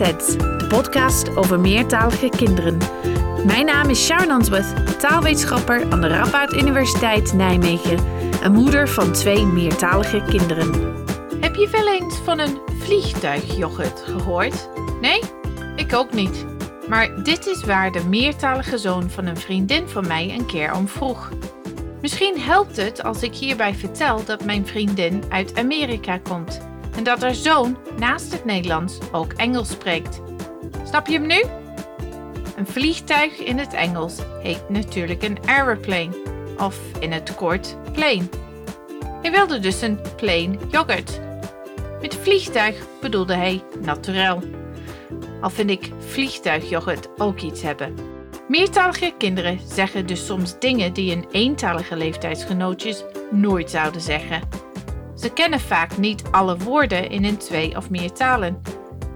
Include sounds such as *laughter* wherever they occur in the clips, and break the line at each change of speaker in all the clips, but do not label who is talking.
De podcast over meertalige kinderen. Mijn naam is Sharon Answorth, taalwetenschapper aan de Radboud Universiteit Nijmegen en moeder van twee meertalige kinderen. Heb je wel eens van een vliegtuigyoghurt gehoord? Nee? Ik ook niet. Maar dit is waar de meertalige zoon van een vriendin van mij een keer om vroeg. Misschien helpt het als ik hierbij vertel dat mijn vriendin uit Amerika komt en dat haar zoon naast het Nederlands ook Engels spreekt. Snap je hem nu? Een vliegtuig in het Engels heet natuurlijk een aeroplane, of in het kort plane. Hij wilde dus een plain yoghurt. Met vliegtuig bedoelde hij naturel. Al vind ik vliegtuigyoghurt ook iets hebben. Meertalige kinderen zeggen dus soms dingen die een eentalige leeftijdsgenootjes nooit zouden zeggen. Ze kennen vaak niet alle woorden in een twee of meer talen.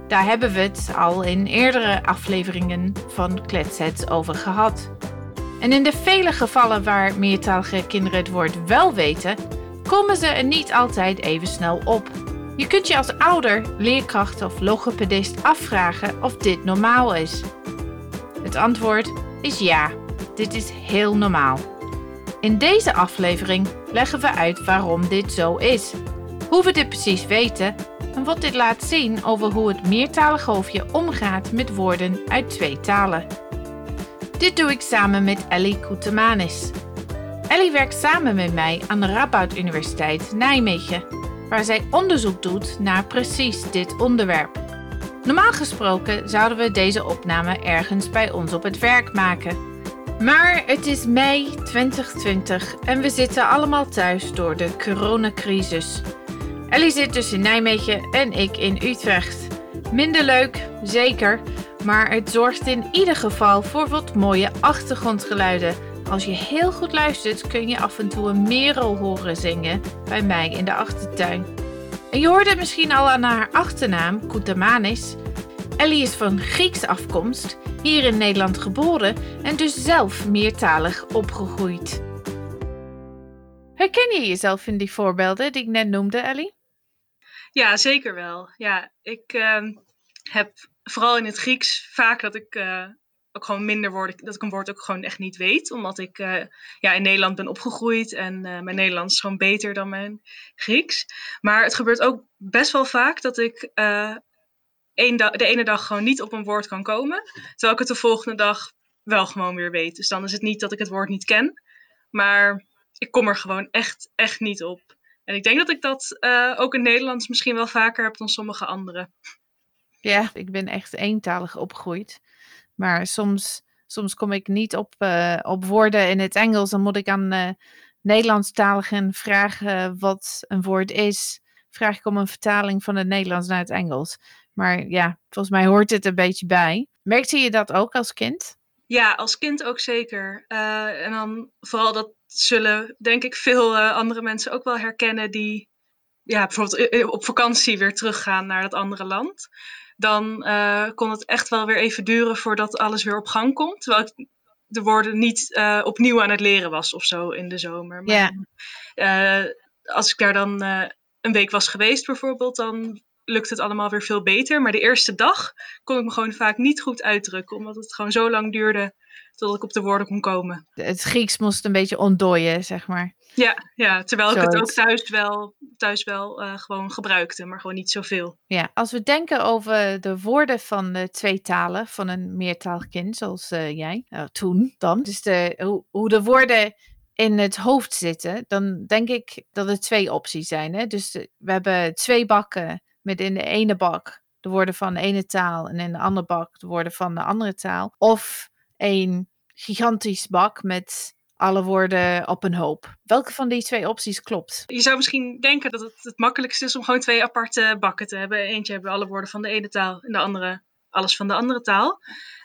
Daar hebben we het al in eerdere afleveringen van Kletsets over gehad. En in de vele gevallen waar meertalige kinderen het woord wel weten, komen ze er niet altijd even snel op. Je kunt je als ouder, leerkracht of logopedist afvragen of dit normaal is. Het antwoord is ja, dit is heel normaal. In deze aflevering leggen we uit waarom dit zo is, hoe we dit precies weten en wat dit laat zien over hoe het meertalig hoofdje omgaat met woorden uit twee talen. Dit doe ik samen met Ellie Koetemanis. Ellie werkt samen met mij aan de Radboud Universiteit Nijmegen, waar zij onderzoek doet naar precies dit onderwerp. Normaal gesproken zouden we deze opname ergens bij ons op het werk maken. Maar het is mei 2020 en we zitten allemaal thuis door de coronacrisis. Ellie zit dus in Nijmegen en ik in Utrecht. Minder leuk, zeker, maar het zorgt in ieder geval voor wat mooie achtergrondgeluiden. Als je heel goed luistert kun je af en toe een merel horen zingen bij mij in de achtertuin. En je hoorde misschien al aan haar achternaam, Koutamanis. Ellie is van Grieks afkomst hier in Nederland geboren en dus zelf meertalig opgegroeid. Herken je jezelf in die voorbeelden die ik net noemde, Ellie?
Ja, zeker wel. Ja, ik uh, heb vooral in het Grieks vaak dat ik uh, ook gewoon minder woorden, dat ik een woord ook gewoon echt niet weet, omdat ik uh, ja, in Nederland ben opgegroeid en mijn Nederlands is gewoon beter dan mijn Grieks. Maar het gebeurt ook best wel vaak dat ik de ene dag gewoon niet op een woord kan komen, terwijl ik het de volgende dag wel gewoon weer weet. Dus dan is het niet dat ik het woord niet ken, maar ik kom er gewoon echt, echt niet op. En ik denk dat ik dat uh, ook in Nederlands misschien wel vaker heb dan sommige anderen.
Ja, ik ben echt eentalig opgegroeid. Maar soms, soms kom ik niet op, uh, op woorden in het Engels. Dan moet ik aan uh, Nederlandstaligen vragen wat een woord is. Vraag ik om een vertaling van het Nederlands naar het Engels. Maar ja, volgens mij hoort het een beetje bij. Merkte je dat ook als kind?
Ja, als kind ook zeker. Uh, en dan vooral dat zullen, denk ik, veel uh, andere mensen ook wel herkennen die ja, bijvoorbeeld op vakantie weer teruggaan naar dat andere land. Dan uh, kon het echt wel weer even duren voordat alles weer op gang komt. Terwijl ik de woorden niet opnieuw aan het leren was of zo in de zomer.
Maar,
ja. als ik daar dan een week was geweest bijvoorbeeld, dan lukt het allemaal weer veel beter. Maar de eerste dag kon ik me gewoon vaak niet goed uitdrukken, omdat het gewoon zo lang duurde tot ik op de woorden kon komen.
Het Grieks moest een beetje ontdooien, zeg maar.
Ja, ja terwijl ik het ook thuis wel, thuis wel uh, gewoon gebruikte, maar gewoon niet zoveel.
Ja, als we denken over de woorden van de twee talen van een meertalig kind, zoals uh, jij, uh, toen dan, dus de, hoe, hoe de woorden in het hoofd zitten, dan denk ik dat er twee opties zijn. Hè? Dus we hebben twee bakken met in de ene bak de woorden van de ene taal en in de andere bak de woorden van de andere taal. Of een gigantisch bak met alle woorden op een hoop. Welke van die twee opties klopt?
Je zou misschien denken dat het het makkelijkste is om gewoon twee aparte bakken te hebben. Eentje hebben alle woorden van de ene taal en de andere alles van de andere taal.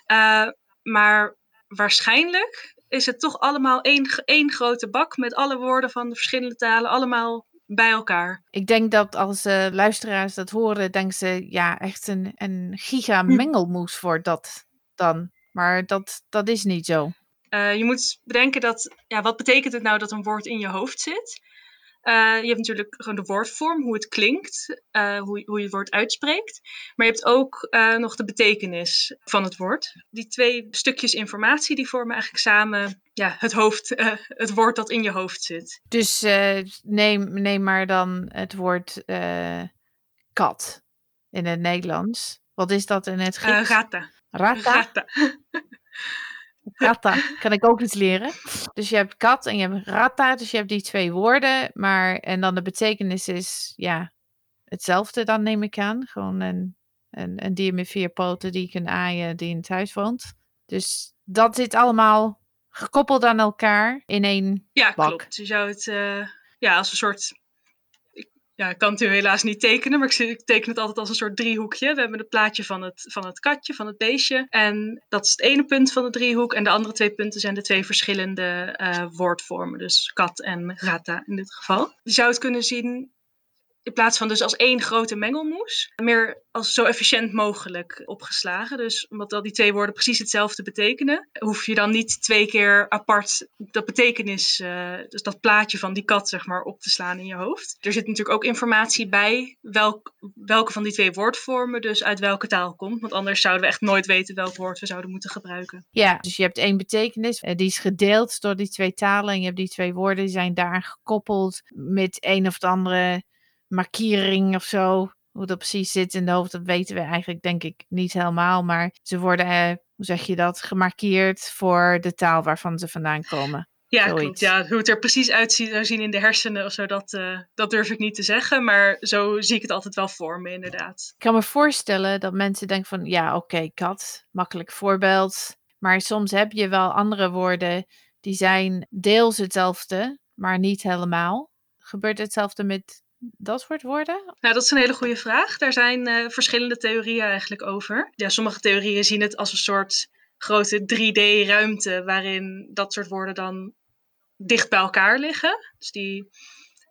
Uh, maar waarschijnlijk is het toch allemaal één, één grote bak met alle woorden van de verschillende talen, allemaal bij elkaar.
Ik denk dat als uh, luisteraars dat horen, denken ze, ja, echt een, een giga hm. mengelmoes wordt dat dan. Maar dat, dat is niet zo.
Uh, je moet bedenken dat, ja, wat betekent het nou dat een woord in je hoofd zit? Je hebt natuurlijk gewoon de woordvorm, hoe het klinkt, hoe, hoe je het woord uitspreekt. Maar je hebt ook nog de betekenis van het woord. Die twee stukjes informatie die vormen eigenlijk samen ja, het, hoofd, het woord dat in je hoofd zit.
Dus neem, neem maar dan het woord kat in het Nederlands. Wat is dat in het Grieks?
rata.
Rata? Rata. *laughs* Rata, kan ik ook iets leren. Dus je hebt kat en je hebt rata, dus je hebt die twee woorden. Maar, en dan de betekenis is, ja, hetzelfde dan neem ik aan. Gewoon een, een, een dier met vier poten die kan aaien, die in het huis woont. Dus dat zit allemaal gekoppeld aan elkaar in één
ja,
bak.
klopt. Je zou het uh, ja, als een soort ja, ik kan het nu helaas niet tekenen, maar ik, teken het altijd als een soort driehoekje. We hebben het plaatje van het, van het katje, van het beestje. En dat is het ene punt van de driehoek. En de andere twee punten zijn de twee verschillende uh, woordvormen. Dus kat en rata in dit geval. Je zou het kunnen zien in plaats van dus als één grote mengelmoes, meer als zo efficiënt mogelijk opgeslagen. Dus omdat al die twee woorden precies hetzelfde betekenen, hoef je dan niet twee keer apart dat betekenis, uh, dus dat plaatje van die kat, zeg maar, op te slaan in je hoofd. Er zit natuurlijk ook informatie bij welk, welke van die twee woordvormen dus uit welke taal komt. Want anders zouden we echt nooit weten welk woord we zouden moeten gebruiken.
Ja, dus je hebt één betekenis, eh, die is gedeeld door die twee talen. En je hebt die twee woorden, die zijn daar gekoppeld met een of andere markering of zo. Hoe dat precies zit in de hoofd, dat weten we eigenlijk denk ik niet helemaal. Maar ze worden, eh, hoe zeg je dat, gemarkeerd voor de taal waarvan ze vandaan komen.
Ja, klopt. Ja, hoe het er precies uitziet zou zien in de hersenen of zo, dat, uh, dat durf ik niet te zeggen. Maar zo zie ik het altijd wel voor me, inderdaad.
Ik kan me voorstellen dat mensen denken van, ja, oké, kat, makkelijk voorbeeld. Maar soms heb je wel andere woorden die zijn deels hetzelfde, maar niet helemaal. Gebeurt hetzelfde met dat soort woorden?
Nou, dat is een hele goede vraag. Daar zijn uh, verschillende theorieën eigenlijk over. Ja, sommige theorieën zien het als een soort grote 3D-ruimte waarin dat soort woorden dan dicht bij elkaar liggen. Dus die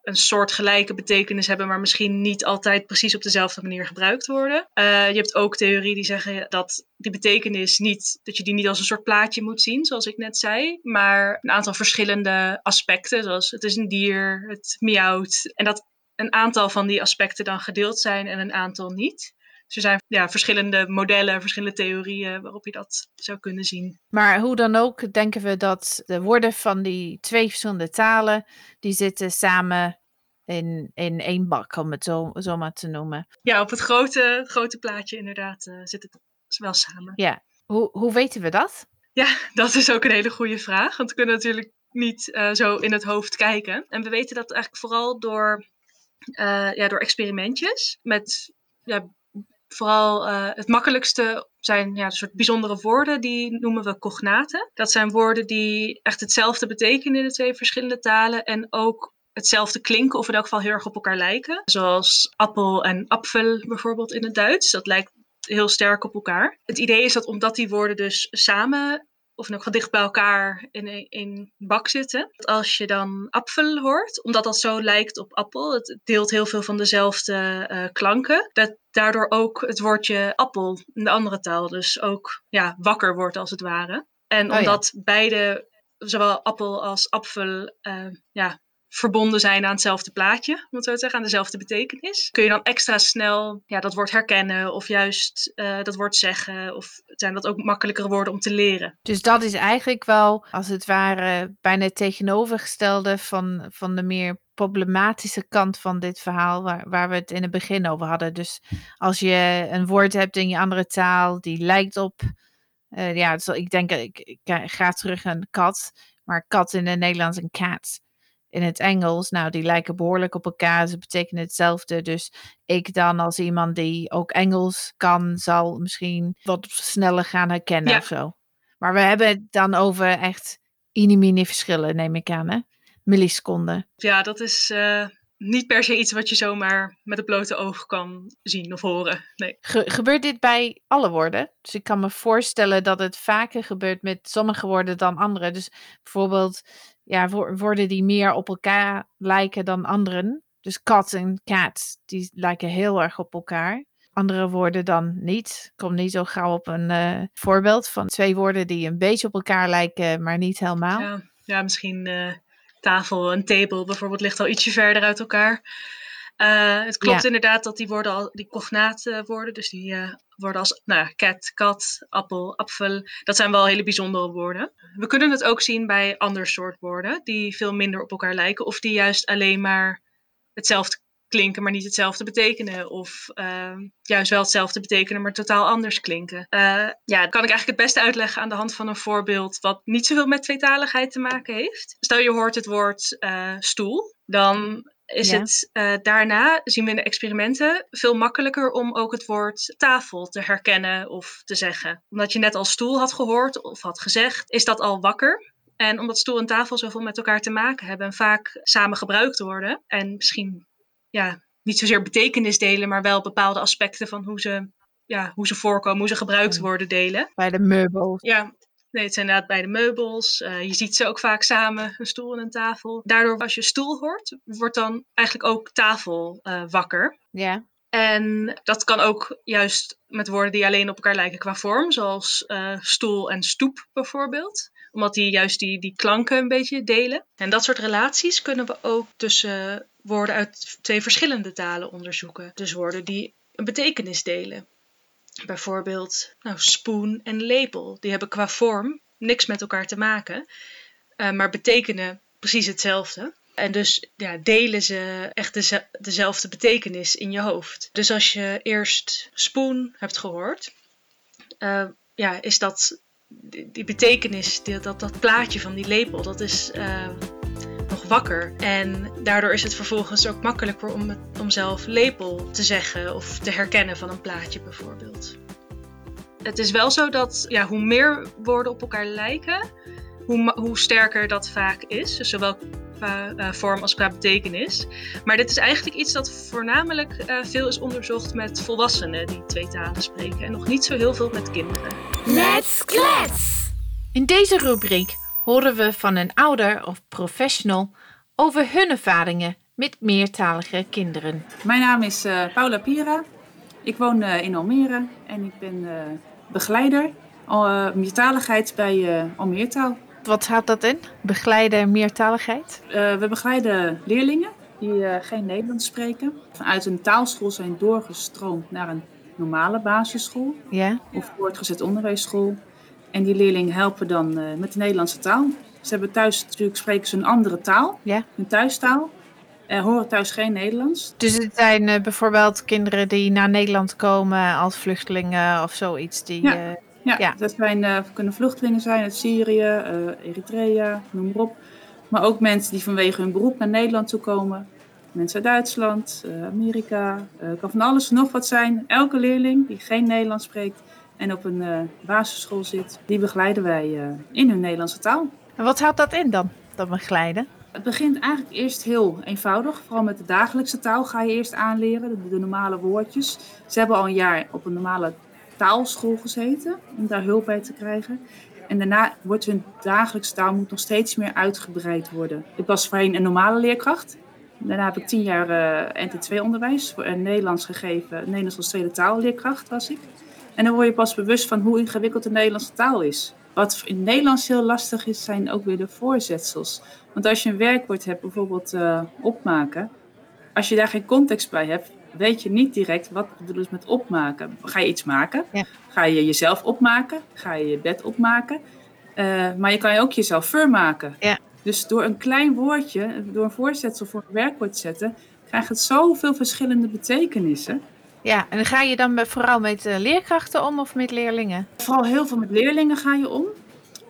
een soort gelijke betekenis hebben, maar misschien niet altijd precies op dezelfde manier gebruikt worden. Uh, je hebt ook theorieën die zeggen dat die betekenis niet, dat je die niet als een soort plaatje moet zien, zoals ik net zei, maar een aantal verschillende aspecten, zoals het is een dier, het miauwt. En dat een aantal van die aspecten dan gedeeld zijn en een aantal niet. Dus er zijn ja, verschillende modellen, verschillende theorieën waarop je dat zou kunnen zien.
Maar hoe dan ook denken we dat de woorden van die twee verschillende talen, die zitten samen in, in één bak, om het zo, zo maar te noemen.
Ja, op het grote, grote plaatje inderdaad uh, zit het wel samen.
Ja, hoe, hoe weten we dat?
Ja, dat is ook een hele goede vraag. Want we kunnen natuurlijk niet uh, zo in het hoofd kijken. En we weten dat eigenlijk vooral door uh, ja, door experimentjes. Met ja, vooral uh, het makkelijkste zijn ja, een soort bijzondere woorden, die noemen we cognaten. Dat zijn woorden die echt hetzelfde betekenen in de twee verschillende talen en ook hetzelfde klinken of in elk geval heel erg op elkaar lijken. Zoals appel en apfel bijvoorbeeld in het Duits. Dat lijkt heel sterk op elkaar. Het idee is dat omdat die woorden dus samen of elk geval dicht bij elkaar in een bak zitten. Als je dan apfel hoort, omdat dat zo lijkt op appel, het deelt heel veel van dezelfde uh, klanken, dat daardoor ook het woordje appel in de andere taal dus ook ja, wakker wordt als het ware. En omdat oh beide, zowel appel als apfel, uh, ja, verbonden zijn aan hetzelfde plaatje, moet zo zeggen, aan dezelfde betekenis. Kun je dan extra snel ja, dat woord herkennen of juist uh, dat woord zeggen of zijn dat ook makkelijkere woorden om te leren.
Dus dat is eigenlijk wel, als het ware, bijna het tegenovergestelde van, van de meer problematische kant van dit verhaal, waar, waar we het in het begin over hadden. Dus als je een woord hebt in je andere taal die lijkt op, uh, ja, ik denk, ik, ga terug aan kat, maar kat in het Nederlands een cat in het Engels. Nou, die lijken behoorlijk op elkaar. Ze betekenen hetzelfde. Dus ik dan als iemand die ook Engels kan, zal misschien wat sneller gaan herkennen of zo. Maar we hebben het dan over echt inimini verschillen, neem ik aan, hè? Milliseconden.
Ja, dat is uh, niet per se iets wat je zomaar met het blote oog kan zien of horen. Nee.
gebeurt dit bij alle woorden? Dus ik kan me voorstellen dat het vaker gebeurt met sommige woorden dan andere. Dus bijvoorbeeld ja, woorden die meer op elkaar lijken dan anderen. Dus kat en cat, die lijken heel erg op elkaar. Andere woorden dan niet. Ik kom niet zo gauw op een uh, voorbeeld van twee woorden die een beetje op elkaar lijken, maar niet helemaal.
Ja, ja misschien uh, tafel en table bijvoorbeeld ligt al ietsje verder uit elkaar. Uh, het klopt inderdaad dat die worden al die cognaat worden, dus die uh, worden als nou, cat, kat, appel, apfel. Dat zijn wel hele bijzondere woorden. We kunnen het ook zien bij ander soort woorden die veel minder op elkaar lijken of die juist alleen maar hetzelfde klinken, maar niet hetzelfde betekenen. Of uh, juist wel hetzelfde betekenen, maar totaal anders klinken. Uh, ja, dat kan ik eigenlijk het beste uitleggen aan de hand van een voorbeeld wat niet zoveel met tweetaligheid te maken heeft. Stel je hoort het woord uh, stoel, dan is het uh, daarna, zien we in de experimenten, veel makkelijker om ook het woord tafel te herkennen of te zeggen. Omdat je net al stoel had gehoord of had gezegd, is dat al wakker. En omdat stoel en tafel zoveel met elkaar te maken hebben en vaak samen gebruikt worden. En misschien ja, niet zozeer betekenis delen, maar wel bepaalde aspecten van hoe ze, ja, hoe ze voorkomen, hoe ze gebruikt worden delen.
Bij de meubels.
Ja, Nee, het zijn inderdaad bij de meubels. Uh, je ziet ze ook vaak samen, een stoel en een tafel. Daardoor, als je stoel hoort, wordt dan eigenlijk ook tafel uh, wakker.
Ja.
En dat kan ook juist met woorden die alleen op elkaar lijken qua vorm, zoals uh, stoel en stoep bijvoorbeeld. Omdat die juist die, die klanken een beetje delen. En dat soort relaties kunnen we ook tussen woorden uit twee verschillende talen onderzoeken. Dus woorden die een betekenis delen. Bijvoorbeeld nou, spoen en lepel. Die hebben qua vorm niks met elkaar te maken, uh, maar betekenen precies hetzelfde. En dus ja, delen ze echt deze, dezelfde betekenis in je hoofd. Dus als je eerst spoen hebt gehoord, uh, ja, is dat die, betekenis, dat, dat plaatje van die lepel, dat is nog wakker. En daardoor is het vervolgens ook makkelijker om, het, om zelf lepel te zeggen of te herkennen van een plaatje bijvoorbeeld. Het is wel zo dat ja, hoe meer woorden op elkaar lijken, hoe, hoe sterker dat vaak is. Dus zowel qua uh, vorm als qua betekenis. Maar dit is eigenlijk iets dat voornamelijk uh, veel is onderzocht met volwassenen die twee talen spreken. En nog niet zo heel veel met kinderen.
Let's klets! In deze rubriek horen we van een ouder of professional over hun ervaringen met meertalige kinderen.
Mijn naam is uh, Paula Pira. Ik woon uh, in Almere en ik ben uh, begeleider meertaligheid bij Almeertaal.
Wat houdt dat in? Begeleiden meertaligheid?
we begeleiden leerlingen die geen Nederlands spreken. Vanuit een taalschool zijn doorgestroomd naar een normale basisschool
ja.
of voortgezet onderwijsschool. En die leerlingen helpen dan met de Nederlandse taal. Ze hebben thuis natuurlijk spreken ze een andere taal,
ja.
hun thuistaal. Uh, horen thuis geen Nederlands.
Dus het zijn uh, bijvoorbeeld kinderen die naar Nederland komen als vluchtelingen of zoiets. Die,
ja. ja, ja, dat zijn, kunnen vluchtelingen zijn uit Syrië, Eritrea, noem maar op. Maar ook mensen die vanwege hun beroep naar Nederland toe komen. Mensen uit Duitsland, Amerika, kan van alles nog wat zijn. Elke leerling die geen Nederlands spreekt, en op een basisschool zit, die begeleiden wij in hun Nederlandse taal.
En wat houdt dat in dan, dat begeleiden?
Het begint eigenlijk eerst heel eenvoudig. Vooral met de dagelijkse taal ga je eerst aanleren, de, normale woordjes. Ze hebben al een jaar op een normale taalschool gezeten om daar hulp bij te krijgen. En daarna wordt hun dagelijkse taal moet nog steeds meer uitgebreid worden. Ik was voorheen een normale leerkracht. Daarna heb ik tien jaar uh, NT2-onderwijs voor Nederlands gegeven. Nederlands als tweede taalleerkracht was ik. En dan word je pas bewust van hoe ingewikkeld de Nederlandse taal is. Wat in het Nederlands heel lastig is, zijn ook weer de voorzetsels. Want als je een werkwoord hebt, bijvoorbeeld uh, opmaken, als je daar geen context bij hebt, weet je niet direct wat bedoel is met opmaken. Ga je iets maken?
Ja.
Ga je jezelf opmaken? Ga je je bed opmaken? Uh, maar je kan je ook jezelf vermaken.
Ja.
Dus door een klein woordje, door een voorzetsel voor een werkwoord te zetten, krijgt het zoveel verschillende betekenissen.
Ja, en ga je dan vooral met leerkrachten om of met leerlingen?
Vooral heel veel met leerlingen ga je om.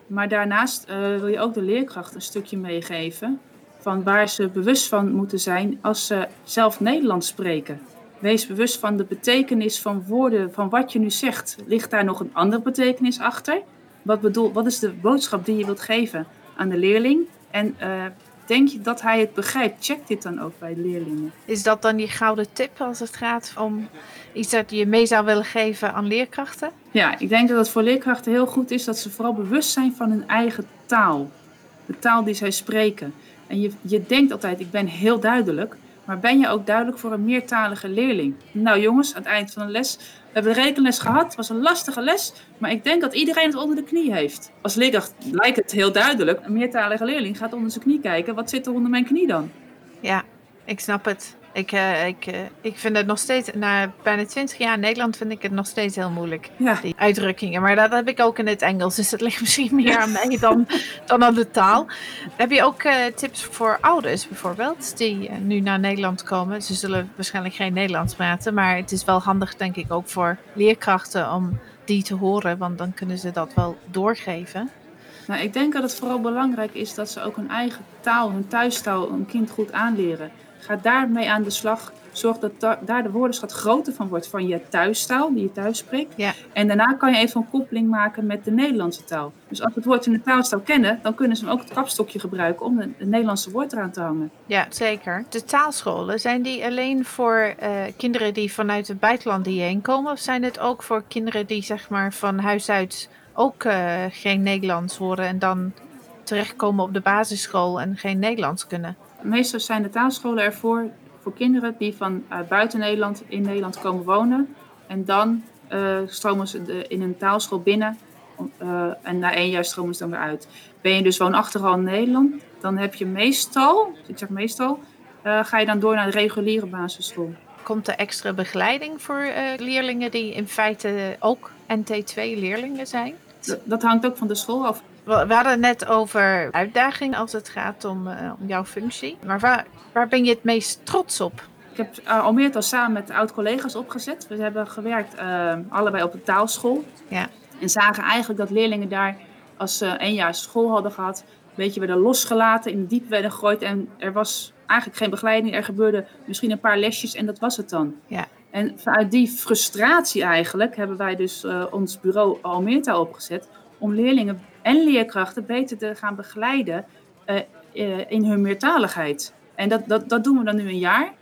Maar daarnaast uh, wil je ook de leerkracht een stukje meegeven van waar ze bewust van moeten zijn als ze zelf Nederlands spreken. Wees bewust van de betekenis van woorden, van wat je nu zegt. Ligt daar nog een andere betekenis achter? Wat, bedoel, wat is de boodschap die je wilt geven aan de leerling? En uh, denk je dat hij het begrijpt? Check dit dan ook bij leerlingen.
Is dat dan die gouden tip als het gaat om iets dat je mee zou willen geven aan leerkrachten?
Ja, ik denk dat het voor leerkrachten heel goed is dat ze vooral bewust zijn van hun eigen taal. De taal die zij spreken. En je, je denkt altijd, ik ben heel duidelijk. maar ben je ook duidelijk voor een meertalige leerling? Nou jongens, aan het eind van de les, we hebben de rekenles gehad. Het was een lastige les, maar ik denk dat iedereen het onder de knie heeft. Als leerkracht lijkt het heel duidelijk. Een meertalige leerling gaat onder zijn knie kijken. Wat zit er onder mijn knie dan?
Ja, ik snap het. Ik, uh, ik, uh, ik vind het nog steeds, na bijna 20 jaar in Nederland, vind ik het nog steeds heel moeilijk.
Ja.
Die uitdrukkingen. Maar dat heb ik ook in het Engels. Dus het ligt *laughs* misschien meer aan mij dan, dan aan de taal. Heb je ook uh, tips voor ouders bijvoorbeeld, die nu naar Nederland komen? Ze zullen waarschijnlijk geen Nederlands praten. Maar het is wel handig, denk ik, ook voor leerkrachten om die te horen. Want dan kunnen ze dat wel doorgeven.
Nou, ik denk dat het vooral belangrijk is dat ze ook hun eigen taal, hun thuistaal, een kind goed aanleren. Ga daarmee aan de slag. Zorg dat daar de woordenschat groter van wordt van je thuistaal, die je thuis spreekt.
Ja.
En daarna kan je even een koppeling maken met de Nederlandse taal. Dus als we het woord in de taalstaal kennen, dan kunnen ze ook het kapstokje gebruiken om het Nederlandse woord eraan te hangen.
Ja, zeker. De taalscholen, zijn die alleen voor uh, kinderen die vanuit het buitenland hierheen komen? Of zijn het ook voor kinderen die zeg maar van huis uit ook uh, geen Nederlands horen en dan terechtkomen op de basisschool en geen Nederlands kunnen?
Meestal zijn de taalscholen ervoor voor kinderen die van uh, buiten Nederland in Nederland komen wonen. En dan uh, stromen ze de, in een taalschool binnen uh, en na één jaar stromen ze dan weer uit. Ben je dus woonachtig al in Nederland, dan heb je meestal, ik zeg meestal, ga je dan door naar de reguliere basisschool.
Komt er extra begeleiding voor leerlingen die in feite ook NT2-leerlingen zijn?
Dat hangt ook van de school af.
We hadden het net over uitdaging als het gaat om, uh, om jouw functie. Maar waar, waar ben je het meest trots op?
Ik heb uh, samen met oud-collega's opgezet. We hebben gewerkt uh, allebei op de taalschool.
Ja.
En zagen eigenlijk dat leerlingen daar, als ze één jaar school hadden gehad, een beetje werden losgelaten, in de diepe werden gegooid. En er was eigenlijk geen begeleiding. Er gebeurde misschien een paar lesjes en dat was het dan.
Ja.
En vanuit die frustratie eigenlijk hebben wij dus uh, ons bureau Almeertaal opgezet om leerlingen en leerkrachten beter te gaan begeleiden uh, uh, in hun meertaligheid. En dat, dat, dat doen we dan nu een jaar.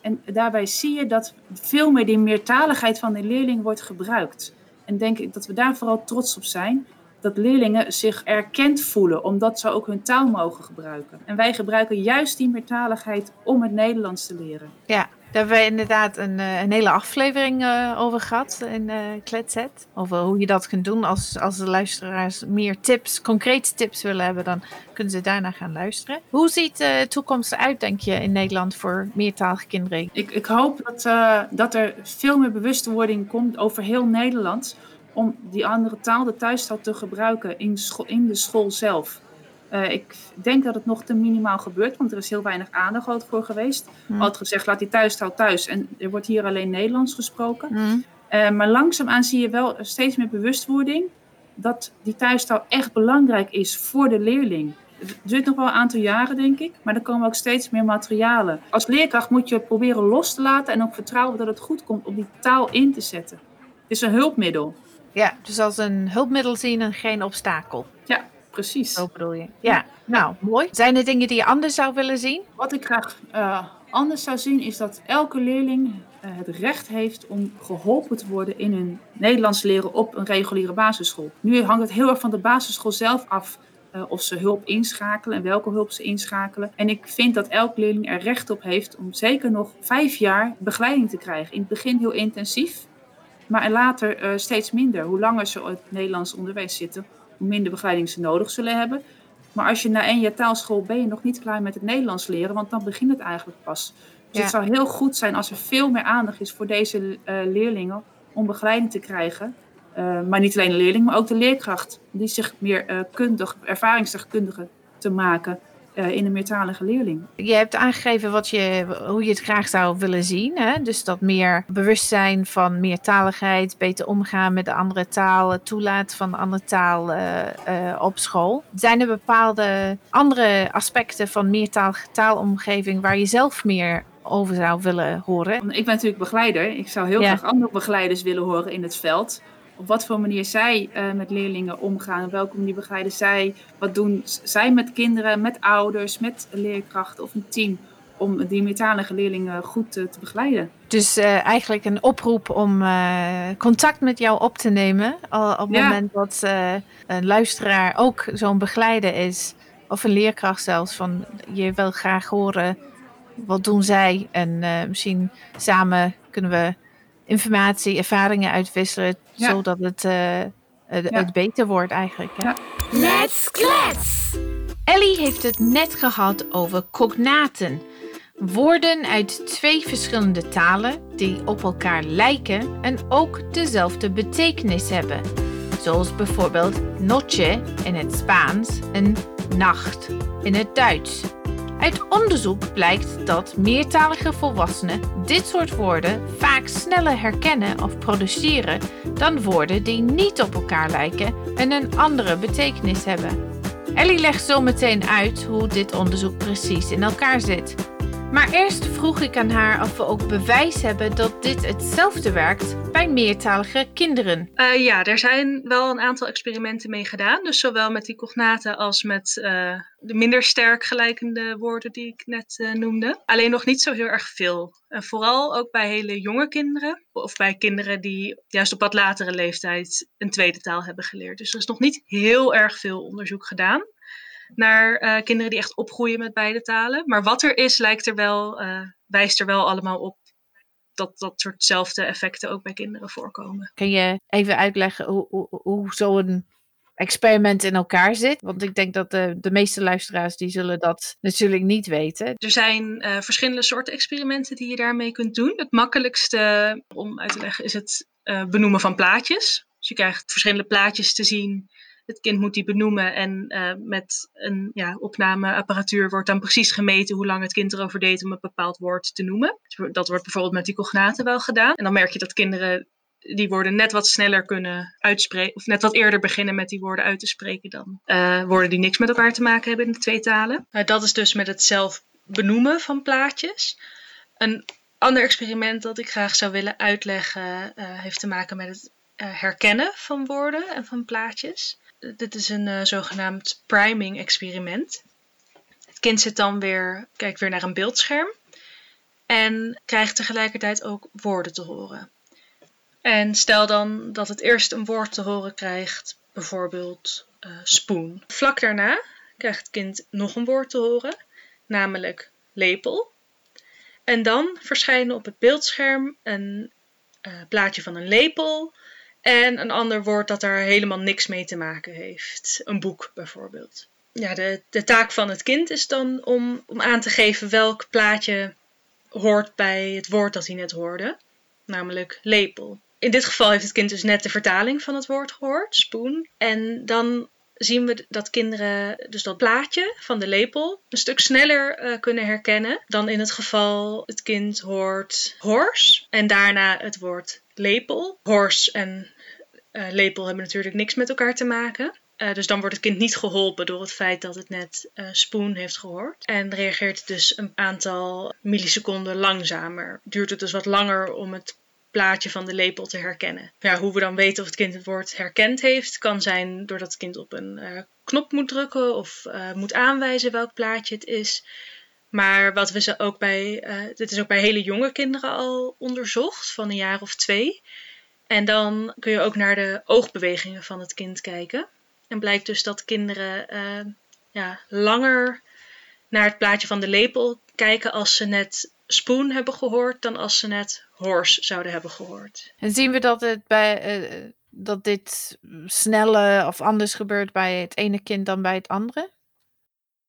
En daarbij zie je dat veel meer die meertaligheid van de leerling wordt gebruikt. En denk ik dat we daar vooral trots op zijn. Dat leerlingen zich erkend voelen, omdat ze ook hun taal mogen gebruiken. En wij gebruiken juist die meertaligheid om het Nederlands te leren.
Ja, daar hebben we inderdaad een, een hele aflevering uh, over gehad in uh, Kletset. Over hoe je dat kunt doen. Als, als de luisteraars meer tips, concrete tips willen hebben, dan kunnen ze daarna gaan luisteren. Hoe ziet de toekomst eruit, denk je, in Nederland voor meertalige kinderen?
Ik, ik hoop dat, dat er veel meer bewustwording komt over heel Nederland. Om die andere taal, de thuistaal, te gebruiken in, in de school zelf. Uh, ik denk dat het nog te minimaal gebeurt, want er is heel weinig aandacht voor geweest.
Hmm.
Altijd gezegd, laat die thuistaal thuis. En er wordt hier alleen Nederlands gesproken.
Hmm.
Uh, maar langzaamaan zie je wel steeds meer bewustwording dat die thuistaal echt belangrijk is voor de leerling. Het duurt nog wel een aantal jaren, denk ik, maar er komen ook steeds meer materialen. Als leerkracht moet je proberen los te laten en ook vertrouwen dat het goed komt om die taal in te zetten. Het is een hulpmiddel.
Ja, dus als een hulpmiddel zien en geen obstakel.
Ja, precies.
Zo bedoel je. Ja, nou, mooi. Zijn er dingen die je anders zou willen zien?
Wat ik graag uh, anders zou zien is dat elke leerling uh, het recht heeft om geholpen te worden in hun Nederlands leren op een reguliere basisschool. Nu hangt het heel erg van de basisschool zelf af uh, of ze hulp inschakelen en welke hulp ze inschakelen. En ik vind dat elke leerling er recht op heeft om zeker nog vijf jaar begeleiding te krijgen. In het begin heel intensief, maar later steeds minder. Hoe langer ze op het Nederlands onderwijs zitten, minder begeleiding ze nodig zullen hebben. Maar als je na één jaar taalschool ben je nog niet klaar met het Nederlands leren, want dan begint het eigenlijk pas. Dus
Ja.
het zou heel goed zijn als er veel meer aandacht is voor deze uh, leerlingen om begeleiding te krijgen. Uh, maar niet alleen de leerling, maar ook de leerkracht. Die zich meer uh, kundig, ervaringsdeskundige te maken uh, in een meertalige leerling.
Je hebt aangegeven wat je, hoe je het graag zou willen zien. Hè? Dus dat meer bewustzijn van meertaligheid, beter omgaan met de andere taal, het toelaten van de andere taal uh, uh, op school. Zijn er bepaalde andere aspecten van meertalige taalomgeving waar je zelf meer over zou willen horen?
Ik ben natuurlijk begeleider. Ik zou heel
Ja.
graag andere begeleiders willen horen in het veld. Op wat voor manier zij uh, met leerlingen omgaan. Op welke manier begeleiden zij. Wat doen zij met kinderen, met ouders, met leerkrachten of een team. Om die meertalige leerlingen goed te begeleiden.
Dus uh, eigenlijk een oproep om uh, contact met jou op te nemen. Al, op het
Ja.
moment dat uh, een luisteraar ook zo'n begeleider is. Of een leerkracht zelfs. Van je wil graag horen wat doen zij? En eh, misschien samen kunnen we informatie, ervaringen uitwisselen,
Ja.
zodat het, eh, het,
Ja.
het beter wordt eigenlijk. Hè?
Ja.
Let's klets!
Ellie heeft het net gehad over cognaten. Woorden uit twee verschillende talen die op elkaar lijken en ook dezelfde betekenis hebben. Zoals bijvoorbeeld noche in het Spaans en nacht in het Duits. Uit onderzoek blijkt dat meertalige volwassenen dit soort woorden vaak sneller herkennen of produceren dan woorden die niet op elkaar lijken en een andere betekenis hebben. Ellie legt zo meteen uit hoe dit onderzoek precies in elkaar zit. Maar eerst vroeg ik aan haar of we ook bewijs hebben dat dit hetzelfde werkt bij meertalige kinderen.
Eh, ja, er zijn wel een aantal experimenten mee gedaan. Dus zowel met die cognaten als met eh, de minder sterk gelijkende woorden die ik net eh, noemde. Alleen nog niet zo heel erg veel. En vooral ook bij hele jonge kinderen. Of bij kinderen die juist op wat latere leeftijd een tweede taal hebben geleerd. Dus er is nog niet heel erg veel onderzoek gedaan naar eh, kinderen die echt opgroeien met beide talen. Maar wat er is, lijkt er wel, eh, wijst er wel allemaal op dat dat soortzelfde effecten ook bij kinderen voorkomen.
Kun je even uitleggen hoe, hoe, hoe zo'n experiment in elkaar zit? Want ik denk dat de, de meeste luisteraars die zullen dat natuurlijk niet weten.
Er zijn eh, verschillende soorten experimenten die je daarmee kunt doen. Het makkelijkste om uit te leggen is het benoemen van plaatjes. Dus je krijgt verschillende plaatjes te zien. Het kind moet die benoemen en eh, met een ja, opnameapparatuur wordt dan precies gemeten hoe lang het kind erover deed om een bepaald woord te noemen. Dat wordt bijvoorbeeld met die cognaten wel gedaan. En dan merk je dat kinderen die woorden net wat sneller kunnen uitspreken, of net wat eerder beginnen met die woorden uit te spreken dan eh, woorden die niks met elkaar te maken hebben in de twee talen. Uh, dat is dus met het zelf benoemen van plaatjes. Een ander experiment dat ik graag zou willen uitleggen uh, heeft te maken met het herkennen van woorden en van plaatjes. Dit is een uh, zogenaamd priming experiment. Het kind zit dan weer, kijkt weer naar een beeldscherm en krijgt tegelijkertijd ook woorden te horen. En stel dan dat het eerst een woord te horen krijgt, bijvoorbeeld uh, spoon. Vlak daarna krijgt het kind nog een woord te horen, namelijk lepel. En dan verschijnen op het beeldscherm een uh, plaatje van een lepel en een ander woord dat daar helemaal niks mee te maken heeft. Een boek bijvoorbeeld. Ja, de, de taak van het kind is dan om, om aan te geven welk plaatje hoort bij het woord dat hij net hoorde, namelijk lepel. In dit geval heeft het kind dus net de vertaling van het woord gehoord, spoon. En dan zien we dat kinderen dus dat plaatje van de lepel een stuk sneller uh, kunnen herkennen dan in het geval het kind hoort horse en daarna het woord lepel. Horse en uh, lepel hebben natuurlijk niks met elkaar te maken. Uh, dus dan wordt het kind niet geholpen door het feit dat het net uh, spoon heeft gehoord. En reageert dus een aantal milliseconden langzamer. Duurt het dus wat langer om het plaatje van de lepel te herkennen. Ja, hoe we dan weten of het kind het woord herkend heeft, kan zijn doordat het kind op een uh, knop moet drukken of uh, moet aanwijzen welk plaatje het is. Maar wat we ze ook bij, uh, dit is ook bij hele jonge kinderen al onderzocht, van een jaar of twee. En dan kun je ook naar de oogbewegingen van het kind kijken. En blijkt dus dat kinderen ja, langer naar het plaatje van de lepel kijken als ze net spoon hebben gehoord dan als ze net horse zouden hebben gehoord.
En zien we dat, het bij, uh, dat dit sneller of anders gebeurt bij het ene kind dan bij het andere?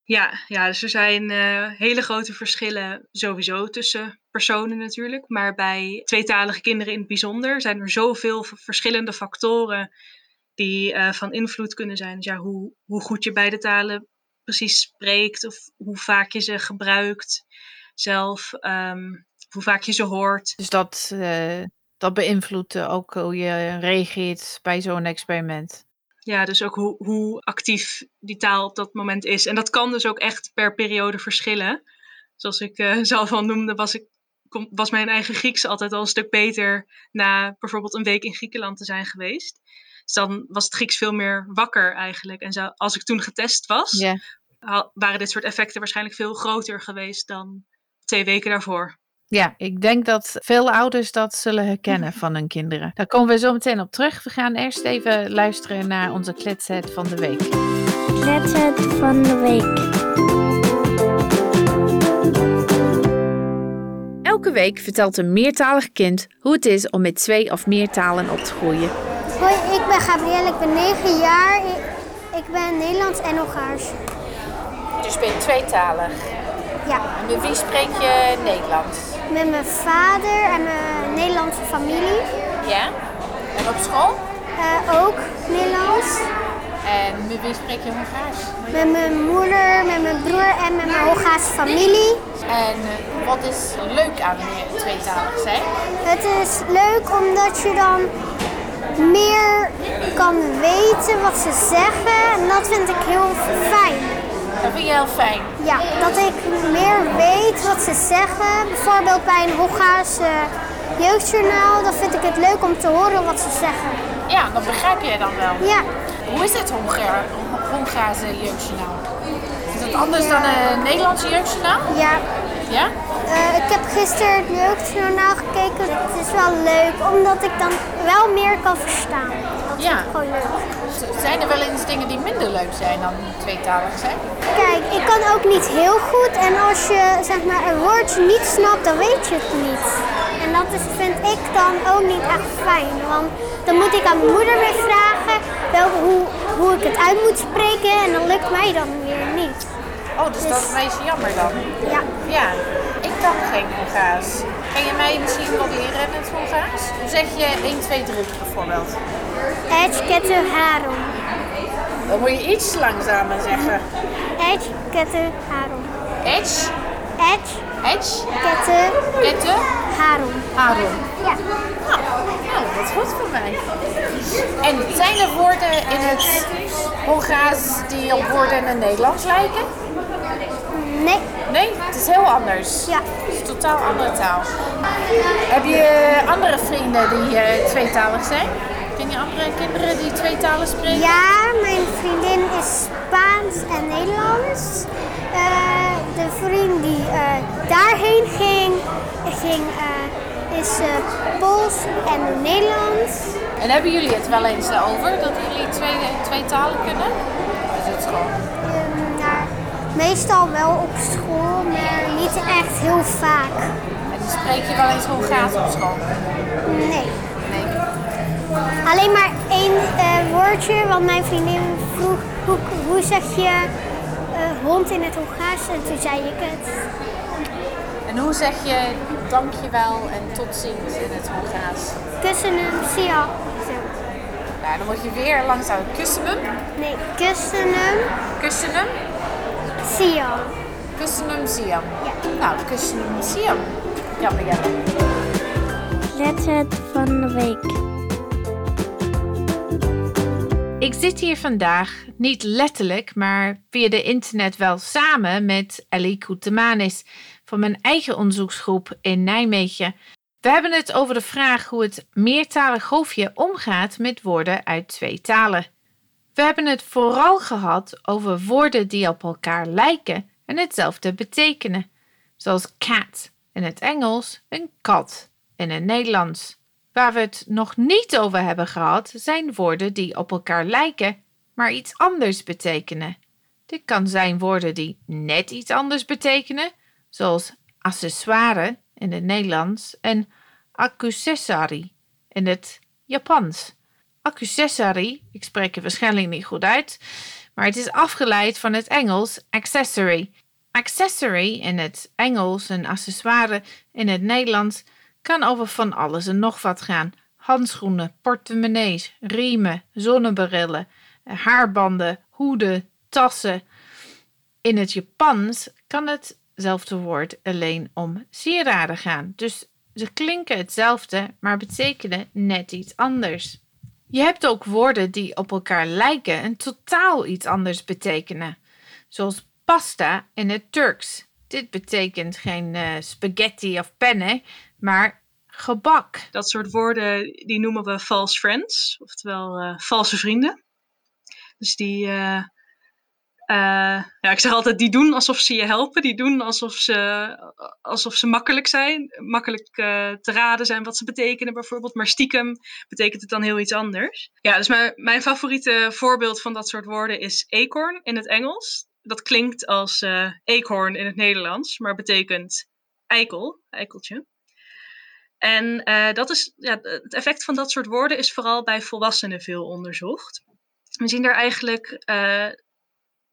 Ja, ja dus er zijn uh, hele grote verschillen sowieso tussen personen natuurlijk. Maar bij tweetalige kinderen in het bijzonder zijn er zoveel verschillende factoren die uh, van invloed kunnen zijn. Dus ja, hoe, hoe goed je beide talen precies spreekt of hoe vaak je ze gebruikt zelf, um, hoe vaak je ze hoort.
Dus dat, uh, dat beïnvloedt ook hoe je reageert bij zo'n experiment.
Ja, dus ook hoe, hoe actief die taal op dat moment is. En dat kan dus ook echt per periode verschillen. Zoals ik uh, *laughs* zelf al noemde, was, ik, was mijn eigen Grieks altijd al een stuk beter na bijvoorbeeld een week in Griekenland te zijn geweest. Dus dan was het Grieks veel meer wakker eigenlijk. En zo, als ik toen getest was,
yeah.
waren dit soort effecten waarschijnlijk veel groter geweest dan twee weken daarvoor.
Ja, ik denk dat veel ouders dat zullen herkennen van hun kinderen. Daar komen we zo meteen op terug. We gaan eerst even luisteren naar onze kletset van de week.
Kletset van de week.
Elke week vertelt een meertalig kind hoe het is om met twee of meer talen op te groeien.
Hoi, ik ben Gabrielle, ik ben 9 jaar. Ik, ik ben Nederlands en Hongaars.
Dus ben je tweetalig.
Ja,
En met wie spreek je Nederlands?
met mijn vader en mijn Nederlandse familie.
Ja. En op school?
Eh, ook Nederlands.
En met wie spreek je Hongaars?
Met mijn moeder, met mijn broer en met mijn Hongaarse familie.
En eh, wat is leuk aan tweetalig zijn?
Het is leuk omdat je dan meer kan weten wat ze zeggen. En dat vind ik heel fijn.
Dat vind je heel fijn.
Ja, dat ik meer weet wat ze zeggen. Bijvoorbeeld bij een Hongaarse jeugdjournaal. Dan vind ik het leuk om te horen wat ze zeggen.
Ja, dat begrijp je dan wel.
Ja,
Hoe is het Hongaar, Hongaarse jeugdjournaal? Is het anders dan een Nederlandse jeugdjournaal?
ja.
Ja?
Eh, ik heb gisteren het jeugdjournaal gekeken. Het is wel leuk, omdat ik dan wel meer kan verstaan. Dat
Ja.
vind ik gewoon leuk.
Zijn er wel eens dingen die minder leuk zijn dan tweetalig zijn?
Kijk, ik kan ook niet heel goed. En als je zeg maar, een woordje niet snapt, dan weet je het niet. En dat is, vind ik dan ook niet echt fijn. Want dan moet ik aan mijn moeder weer vragen wel, hoe, hoe ik het uit moet spreken. En dan lukt mij dan weer niet.
Oh, dus dat is het meest jammer dan.
Ja,
Ja, kan geen Hongaars. Kan je mij misschien wat leren in het Hongaars? Hoe zeg je 1, 2, 3 bijvoorbeeld?
kettő, három.
Dan moet je iets langzamer zeggen.
Egy, kettő, három.
Edge, edge,
kettő,
kette,
három.
harom.
Ja.
Nou, dat is goed voor mij. En zijn er woorden in het Hongaars die op woorden in het Nederlands lijken?
Nee,
Nee, het is heel anders.
ja.
Het is een totaal andere taal. Heb je andere vrienden die eh, tweetalig zijn? Ken je andere kinderen die twee talen spreken?
Ja, mijn vriendin is Spaans en Nederlands. Eh, de vriend die eh, daarheen ging, ging is Pools en Nederlands.
En hebben jullie het wel eens over dat jullie twee, twee talen kunnen? Is het gewoon?
Meestal wel op school, maar niet echt heel vaak.
En spreek je wel eens Hongaars op school?
Nee.
Nee.
Alleen maar één eh, woordje, want mijn vriendin vroeg hoe, hoe zeg je eh, hond in het Hongaars en toen zei ik het.
En hoe zeg je dankjewel en tot ziens in het Hongaars?
Kussen hem, zie je al. Zo.
Nou, dan moet je weer langzaam kussen hem.
Nee, kussen hem,
Kussen hem.
Zie je al.
Kussen hem, zie hem.
Ja.
Nou, kussen hem, zie hem. Jammer, jammer.
Recept van de week.
Ik zit hier vandaag, niet letterlijk, maar via de internet wel samen met Ellie Koetemanis van mijn eigen onderzoeksgroep in Nijmegen. We hebben het over de vraag hoe het meertalig golfje omgaat met woorden uit twee talen. We hebben het vooral gehad over woorden die op elkaar lijken en hetzelfde betekenen, zoals cat in het Engels en kat in het Nederlands. Waar we het nog niet over hebben gehad, zijn woorden die op elkaar lijken, maar iets anders betekenen. Dit kan zijn woorden die net iets anders betekenen, zoals accessoire in het Nederlands en accessory in het Japans. Accessory, ik spreek het waarschijnlijk niet goed uit, maar het is afgeleid van het Engels accessory. Accessory in het Engels en accessoire in het Nederlands kan over van alles en nog wat gaan. Handschoenen, portemonnees, riemen, zonnebrillen, haarbanden, hoeden, tassen. In het Japans kan hetzelfde woord alleen om sieraden gaan. Dus ze klinken hetzelfde, maar betekenen net iets anders. Je hebt ook woorden die op elkaar lijken en totaal iets anders betekenen. Zoals pasta in het Turks. Dit betekent geen eh, spaghetti of penne, maar gebak.
Dat soort woorden die noemen we false friends, oftewel eh, valse vrienden. Dus die, eh, eh, ja, ik zeg altijd, die doen alsof ze je helpen. Die doen alsof ze, alsof ze makkelijk zijn, makkelijk eh, te raden zijn wat ze betekenen bijvoorbeeld. Maar stiekem betekent het dan heel iets anders. Ja, dus mijn, mijn favoriete voorbeeld van dat soort woorden is acorn in het Engels. Dat klinkt als eh eekhoorn in het Nederlands, maar betekent eikel, eikeltje. En uh, dat is, ja, het effect van dat soort woorden is vooral bij volwassenen veel onderzocht. We zien daar eigenlijk uh,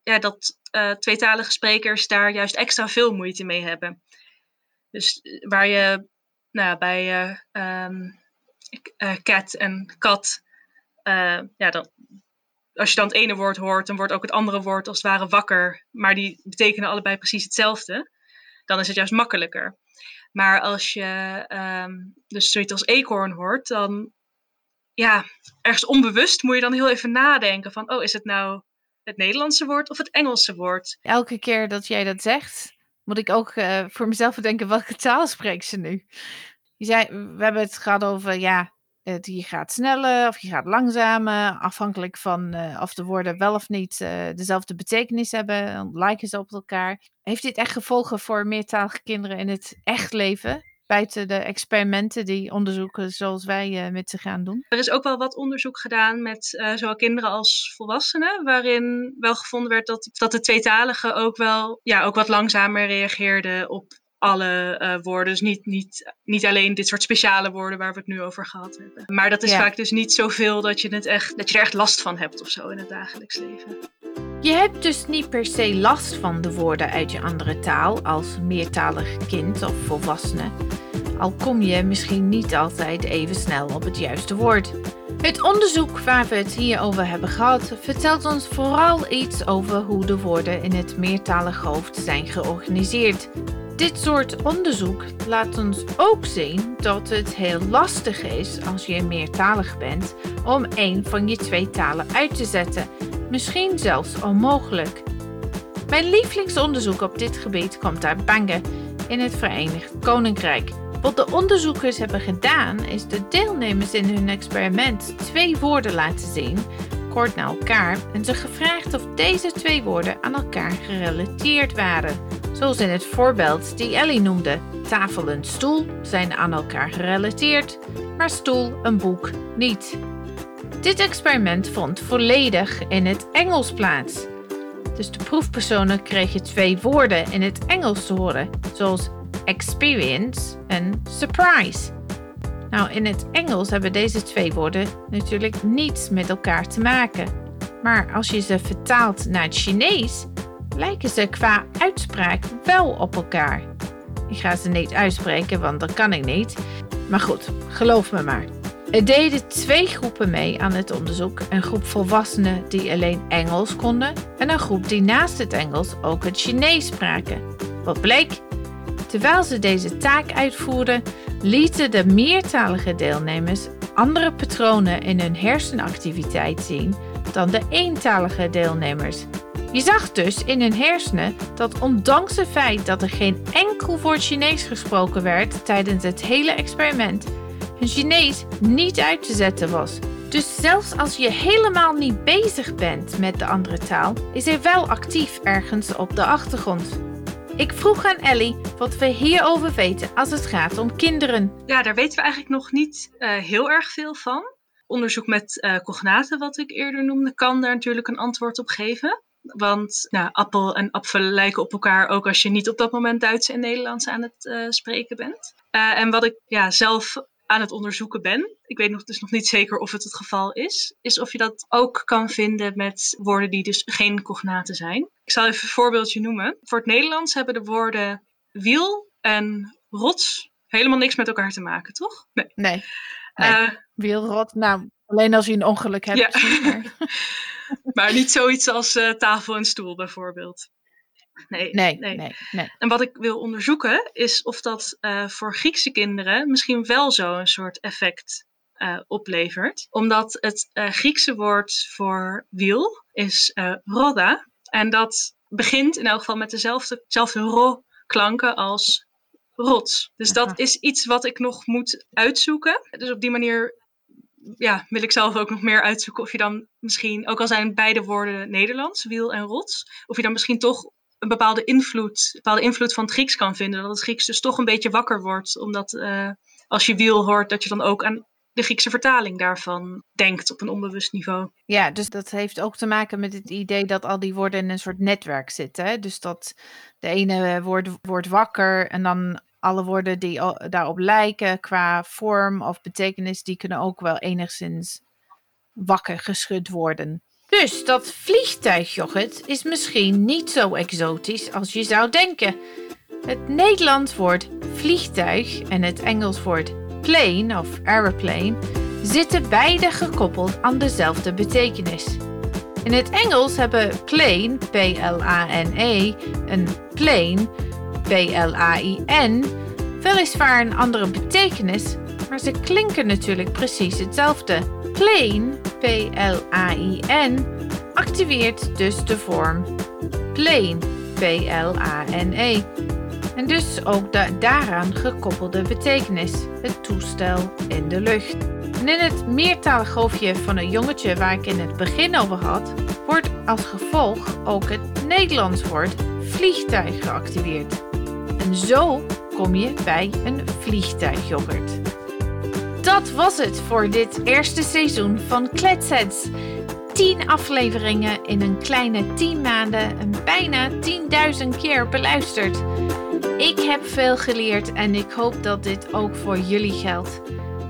ja, dat uh, tweetalige sprekers daar juist extra veel moeite mee hebben. Dus waar je nou, bij um, cat en kat, ja, dan, als je dan het ene woord hoort, dan wordt ook het andere woord als het ware wakker. Maar die betekenen allebei precies hetzelfde. Dan is het juist makkelijker. Maar als je um, dus zoiets als eekhoorn hoort, dan ja, ergens onbewust moet je dan heel even nadenken van, oh, is het nou het Nederlandse woord of het Engelse woord?
Elke keer dat jij dat zegt, moet ik ook uh, voor mezelf bedenken, welke taal spreekt ze nu? Je zei, we hebben het gehad over, ja, je gaat sneller of je gaat langzamer, afhankelijk van uh, of de woorden wel of niet uh, dezelfde betekenis hebben, lijken ze op elkaar. Heeft dit echt gevolgen voor meertalige kinderen in het echt leven? Buiten de experimenten die onderzoeken zoals wij uh, met ze gaan doen?
Er is ook wel wat onderzoek gedaan met zowel kinderen als volwassenen, waarin wel gevonden werd dat, dat de tweetaligen ook wel ja, ook wat langzamer reageerden op alle uh, woorden. Dus niet, niet, niet alleen dit soort speciale woorden waar we het nu over gehad hebben. Maar dat is ja. vaak dus niet zoveel dat je, het echt, dat je er echt last van hebt of zo in het dagelijks leven.
Je hebt dus niet per se last van de woorden uit je andere taal als meertalig kind of volwassene. Al kom je misschien niet altijd even snel op het juiste woord. Het onderzoek waar we het hier over hebben gehad vertelt ons vooral iets over hoe de woorden in het meertalig hoofd zijn georganiseerd. Dit soort onderzoek laat ons ook zien dat het heel lastig is als je meertalig bent om een van je twee talen uit te zetten, misschien zelfs onmogelijk. Mijn lievelingsonderzoek op dit gebied komt uit Bange in het Verenigd Koninkrijk. Wat de onderzoekers hebben gedaan is de deelnemers in hun experiment twee woorden laten zien, kort na elkaar, en ze gevraagd of deze twee woorden aan elkaar gerelateerd waren. Zoals in het voorbeeld die Ellie noemde. Tafel en stoel zijn aan elkaar gerelateerd, maar stoel en boek niet. Dit experiment vond volledig in het Engels plaats. Dus de proefpersonen kregen twee woorden in het Engels te horen, zoals experience en surprise. Nou, in het Engels hebben deze twee woorden natuurlijk niets met elkaar te maken. Maar als je ze vertaalt naar het Chinees, lijken ze qua uitspraak wel op elkaar. Ik ga ze niet uitspreken, want dat kan ik niet. Maar goed, geloof me maar. Er deden twee groepen mee aan het onderzoek. Een groep volwassenen die alleen Engels konden en een groep die naast het Engels ook het Chinees spraken. Wat bleek? Terwijl ze deze taak uitvoerden, lieten de meertalige deelnemers andere patronen in hun hersenactiviteit zien dan de eentalige deelnemers. Je zag dus in hun hersenen dat ondanks het feit dat er geen enkel woord Chinees gesproken werd tijdens het hele experiment, hun Chinees niet uit te zetten was. Dus zelfs als je helemaal niet bezig bent met de andere taal, is hij wel actief ergens op de achtergrond. Ik vroeg aan Ellie wat we hierover weten als het gaat om kinderen.
Ja, daar weten we eigenlijk nog niet uh, heel erg veel van. Onderzoek met uh, cognaten, wat ik eerder noemde, kan daar natuurlijk een antwoord op geven. Want nou, appel en apfel lijken op elkaar ook als je niet op dat moment Duits en Nederlands aan het uh, spreken bent. Uh, en wat ik ja, zelf aan het onderzoeken ben, ik weet nog, dus nog niet zeker of het het geval is, is of je dat ook kan vinden met woorden die dus geen cognaten zijn. Ik zal even een voorbeeldje noemen. Voor het Nederlands hebben de woorden wiel en rots helemaal niks met elkaar te maken, toch?
Nee. nee. nee. Uh, wiel, rot, nou, alleen als je een ongeluk hebt. Ja. *laughs*
Maar... niet zoiets als uh, tafel en stoel bijvoorbeeld. Nee,
nee, nee. nee, nee.
En wat ik wil onderzoeken is of dat uh, voor Griekse kinderen misschien wel zo'n soort effect uh, oplevert. Omdat het Griekse woord voor wiel is roda. En dat begint in elk geval met dezelfde, dezelfde ro-klanken als rots. Dus dat is iets wat ik nog moet uitzoeken. Dus op die manier ja, wil ik zelf ook nog meer uitzoeken of je dan misschien, ook al zijn beide woorden Nederlands, wiel en rots, of je dan misschien toch een bepaalde invloed, bepaalde invloed van het Grieks kan vinden. Dat het Grieks dus toch een beetje wakker wordt, omdat uh, als je wiel hoort, dat je dan ook aan de Griekse vertaling daarvan denkt op een onbewust niveau.
Ja, dus dat heeft ook te maken met het idee dat al die woorden in een soort netwerk zitten. Hè? Dus dat de ene wordt, wordt wakker en dan alle woorden die daarop lijken qua vorm of betekenis, die kunnen ook wel enigszins wakker geschud worden. Dus dat vliegtuigjoghurt is misschien niet zo exotisch als je zou denken. Het Nederlands woord vliegtuig en het Engels woord plane of aeroplane zitten beide gekoppeld aan dezelfde betekenis. In het Engels hebben plane, P-L-A-N-E, en plane, P-L-A-I-N, weliswaar een andere betekenis, maar ze klinken natuurlijk precies hetzelfde. Plane, P-L-A-I-N, activeert dus de vorm plane, P-L-A-N-E. En dus ook de daaraan gekoppelde betekenis, het toestel in de lucht. En in het meertalig hoofdje van een jongetje waar ik in het begin over had, wordt als gevolg ook het Nederlands woord vliegtuig geactiveerd. En zo kom je bij een vliegtuigjoghurt. Dat was het voor dit eerste seizoen van Kletsets. 10 afleveringen in een kleine 10 maanden en bijna 10.000 keer beluisterd. Ik heb veel geleerd en ik hoop dat dit ook voor jullie geldt.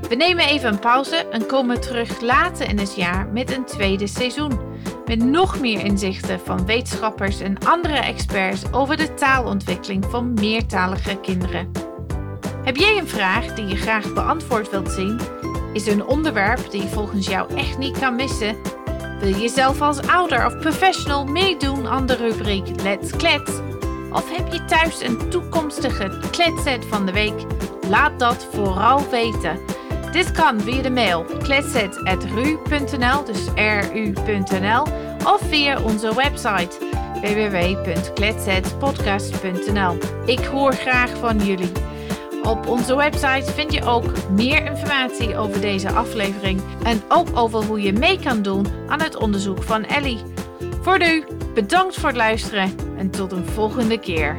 We nemen even een pauze en komen terug later in het jaar met een tweede seizoen. Met nog meer inzichten van wetenschappers en andere experts over de taalontwikkeling van meertalige kinderen. Heb jij een vraag die je graag beantwoord wilt zien? Is er een onderwerp die je volgens jou echt niet kan missen? Wil je zelf als ouder of professional meedoen aan de rubriek Let's Klets? Of heb je thuis een toekomstige kletset van de week? Laat dat vooral weten. Dit kan via de mail kletset.ru.nl, dus ru.nl, of via onze website www.kletsetpodcast.nl. Ik hoor graag van jullie. Op onze website vind je ook meer informatie over deze aflevering en ook over hoe je mee kan doen aan het onderzoek van Ellie. Voor nu, bedankt voor het luisteren en tot een volgende keer.